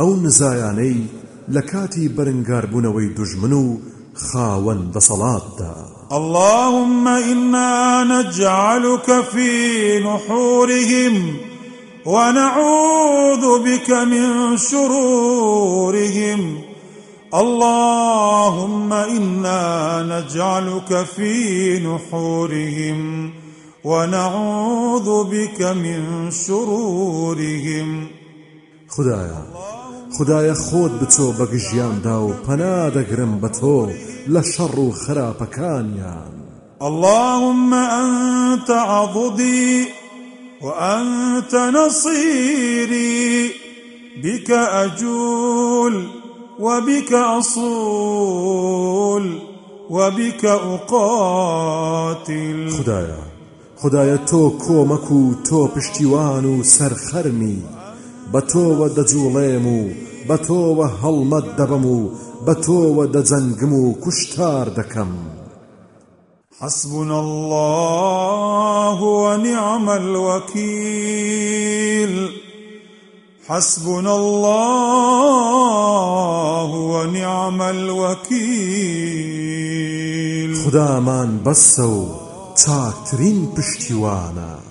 ئەو نزایانەی لە کاتی بەرنگاربوونەوەی دوژمن و خاوەن دەسەڵاتدا اللهم إنا نجعلك في نحورهم ونعوذ بك من شرورهم. اللهم إنا نجعلك في نحورهم ونعوذ بك من شرورهم. خدایا خدایە خۆت بچۆ بە گژیاندا و پەنا دەگرم بە تۆ لە شەڕ و خراپەکانیان اللهم أنت عضدي وأنت نصيري بك أجول وبك أصول وبك أقاتل. خدایا خدایە تۆ کۆمەک و تۆ پشتیوان و سەرخەرمی. بە تۆوە دەجوڵێم و بە تۆوە هەڵمەت دەبم و بە تۆوە دەجەنگم و کوشتار دەکەم. حسبنا الله ونعم الوكيل. حسبنا الله ونعم الوكيل. خدامان بەسە و چاکترین پشتیوانە.